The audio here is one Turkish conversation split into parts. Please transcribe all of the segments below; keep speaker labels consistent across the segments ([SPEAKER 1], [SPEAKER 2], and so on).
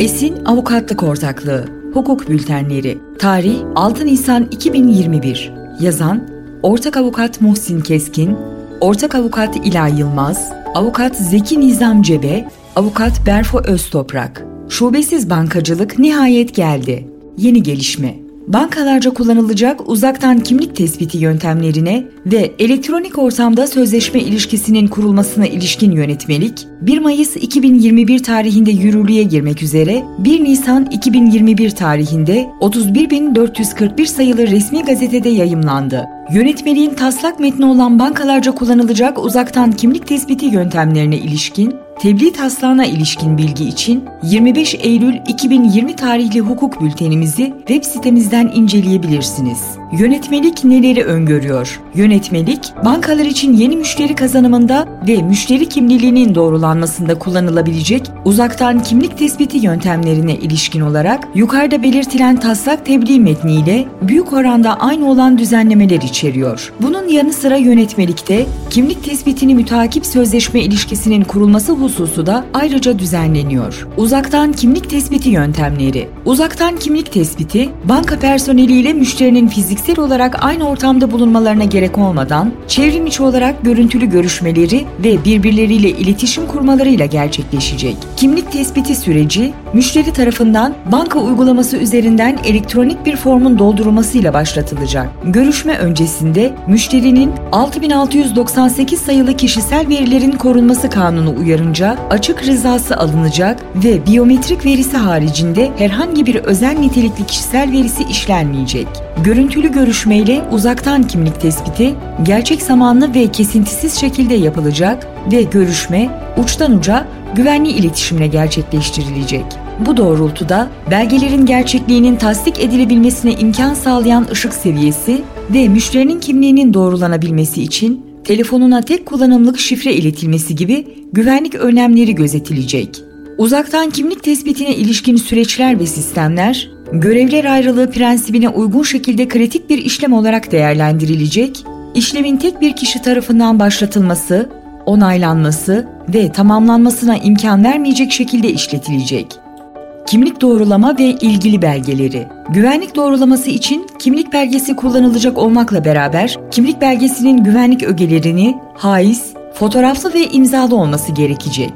[SPEAKER 1] Esin Avukatlık Ortaklığı Hukuk Bültenleri Tarih 6 Nisan 2021 Yazan Ortak Avukat Muhsin Keskin Ortak Avukat İla Yılmaz Avukat Zeki Nizam Cebe Avukat Berfo Öztoprak. Şubesiz bankacılık nihayet geldi. Yeni gelişme bankalarca kullanılacak uzaktan kimlik tespiti yöntemlerine ve elektronik ortamda sözleşme ilişkisinin kurulmasına ilişkin yönetmelik 1 Mayıs 2021 tarihinde yürürlüğe girmek üzere 1 Nisan 2021 tarihinde 31.441 sayılı resmi gazetede yayımlandı. Yönetmeliğin taslak metni olan bankalarca kullanılacak uzaktan kimlik tespiti yöntemlerine ilişkin Tebliğ taslağına ilişkin bilgi için 25 Eylül 2020 tarihli hukuk bültenimizi web sitemizden inceleyebilirsiniz. Yönetmelik neleri öngörüyor? Yönetmelik, bankalar için yeni müşteri kazanımında ve müşteri kimliğinin doğrulanmasında kullanılabilecek uzaktan kimlik tespiti yöntemlerine ilişkin olarak yukarıda belirtilen taslak tebliğ metniyle büyük oranda aynı olan düzenlemeler içeriyor. Bunun yanı sıra yönetmelikte kimlik tespitini mütakip sözleşme ilişkisinin kurulması hususu da ayrıca düzenleniyor. Uzaktan kimlik tespiti yöntemleri. Uzaktan kimlik tespiti, banka personeliyle müşterinin fiziksel olarak aynı ortamda bulunmalarına gerek olmadan, çevrim içi olarak görüntülü görüşmeleri ve birbirleriyle iletişim kurmalarıyla gerçekleşecek. Kimlik tespiti süreci, müşteri tarafından banka uygulaması üzerinden elektronik bir formun doldurulmasıyla başlatılacak. Görüşme öncesinde müşterinin 6698 sayılı kişisel verilerin korunması kanunu uyarınca açık rızası alınacak ve biyometrik verisi haricinde herhangi bir özel nitelikli kişisel verisi işlenmeyecek. Görüntülü görüşmeyle uzaktan kimlik tespiti gerçek zamanlı ve kesintisiz şekilde yapılacak ve görüşme uçtan uca güvenli iletişimle gerçekleştirilecek. Bu doğrultuda belgelerin gerçekliğinin tasdik edilebilmesine imkan sağlayan ışık seviyesi ve müşterinin kimliğinin doğrulanabilmesi için telefonuna tek kullanımlık şifre iletilmesi gibi güvenlik önlemleri gözetilecek. Uzaktan kimlik tespitine ilişkin süreçler ve sistemler, görevler ayrılığı prensibine uygun şekilde kritik bir işlem olarak değerlendirilecek, işlemin tek bir kişi tarafından başlatılması, onaylanması ve tamamlanmasına imkan vermeyecek şekilde işletilecek. Kimlik doğrulama ve ilgili belgeleri. Güvenlik doğrulaması için kimlik belgesi kullanılacak olmakla beraber kimlik belgesinin güvenlik ögelerini haiz, fotoğraflı ve imzalı olması gerekecek.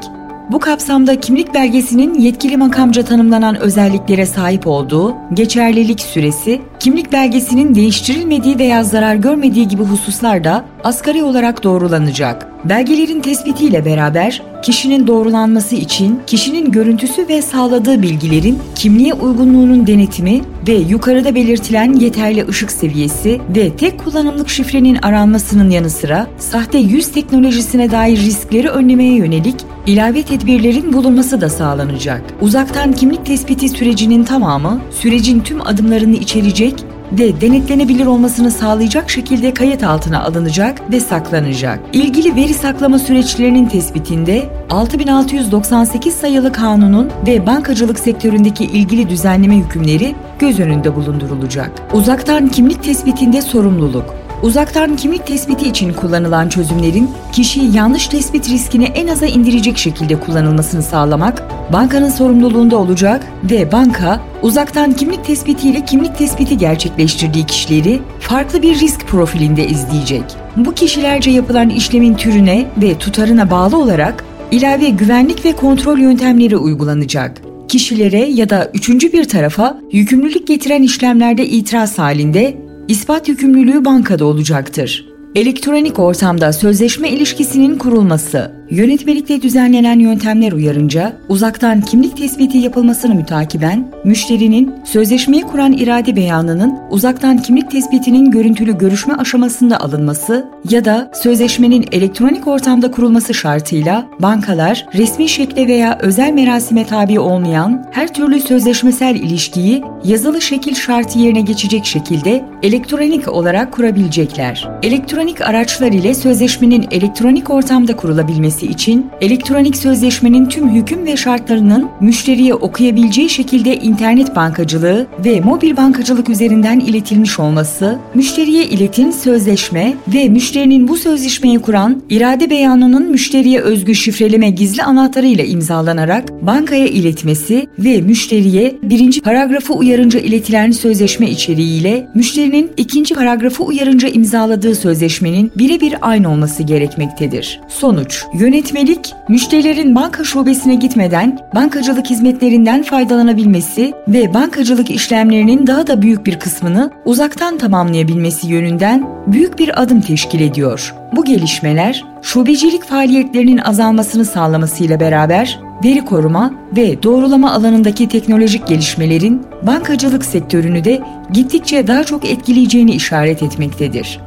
[SPEAKER 1] Bu kapsamda kimlik belgesinin yetkili makamca tanımlanan özelliklere sahip olduğu, geçerlilik süresi, kimlik belgesinin değiştirilmediği veya zarar görmediği gibi hususlar da asgari olarak doğrulanacak. Belgelerin tespitiyle beraber kişinin doğrulanması için kişinin görüntüsü ve sağladığı bilgilerin kimliğe uygunluğunun denetimi ve yukarıda belirtilen yeterli ışık seviyesi ve tek kullanımlık şifrenin aranmasının yanı sıra sahte yüz teknolojisine dair riskleri önlemeye yönelik ilave tedbirlerin bulunması da sağlanacak. Uzaktan kimlik tespiti sürecinin tamamı sürecin tüm adımlarını içerecek ve denetlenebilir olmasını sağlayacak şekilde kayıt altına alınacak ve saklanacak. İlgili veri saklama süreçlerinin tespitinde 6698 sayılı kanunun ve bankacılık sektöründeki ilgili düzenleme hükümleri göz önünde bulundurulacak. Uzaktan kimlik tespitinde sorumluluk Uzaktan kimlik tespiti için kullanılan çözümlerin kişiyi yanlış tespit riskini en aza indirecek şekilde kullanılmasını sağlamak bankanın sorumluluğunda olacak ve banka uzaktan kimlik tespitiyle kimlik tespiti gerçekleştirdiği kişileri farklı bir risk profilinde izleyecek. Bu kişilerce yapılan işlemin türüne ve tutarına bağlı olarak ilave güvenlik ve kontrol yöntemleri uygulanacak kişilere ya da üçüncü bir tarafa yükümlülük getiren işlemlerde itiraz halinde ispat yükümlülüğü bankada olacaktır. Elektronik ortamda sözleşme ilişkisinin kurulması, yönetmelikte düzenlenen yöntemler uyarınca uzaktan kimlik tespiti yapılmasını mütakiben müşterinin sözleşmeyi kuran irade beyanının uzaktan kimlik tespitinin görüntülü görüşme aşamasında alınması ya da sözleşmenin elektronik ortamda kurulması şartıyla bankalar resmi şekle veya özel merasime tabi olmayan her türlü sözleşmesel ilişkiyi yazılı şekil şartı yerine geçecek şekilde elektronik olarak kurabilecekler. Elektronik araçlar ile sözleşmenin elektronik ortamda kurulabilmesi edilmesi için elektronik sözleşmenin tüm hüküm ve şartlarının müşteriye okuyabileceği şekilde internet bankacılığı ve mobil bankacılık üzerinden iletilmiş olması, müşteriye iletim sözleşme ve müşterinin bu sözleşmeyi kuran irade beyanının müşteriye özgü şifreleme gizli anahtarı ile imzalanarak bankaya iletmesi ve müşteriye birinci paragrafı uyarınca iletilen sözleşme içeriğiyle müşterinin ikinci paragrafı uyarınca imzaladığı sözleşmenin birebir aynı olması gerekmektedir. Sonuç, yönetmelik, müşterilerin banka şubesine gitmeden bankacılık hizmetlerinden faydalanabilmesi ve bankacılık işlemlerinin daha da büyük bir kısmını uzaktan tamamlayabilmesi yönünden büyük bir adım teşkil ediyor. Bu gelişmeler, şubecilik faaliyetlerinin azalmasını sağlamasıyla beraber veri koruma ve doğrulama alanındaki teknolojik gelişmelerin bankacılık sektörünü de gittikçe daha çok etkileyeceğini işaret etmektedir.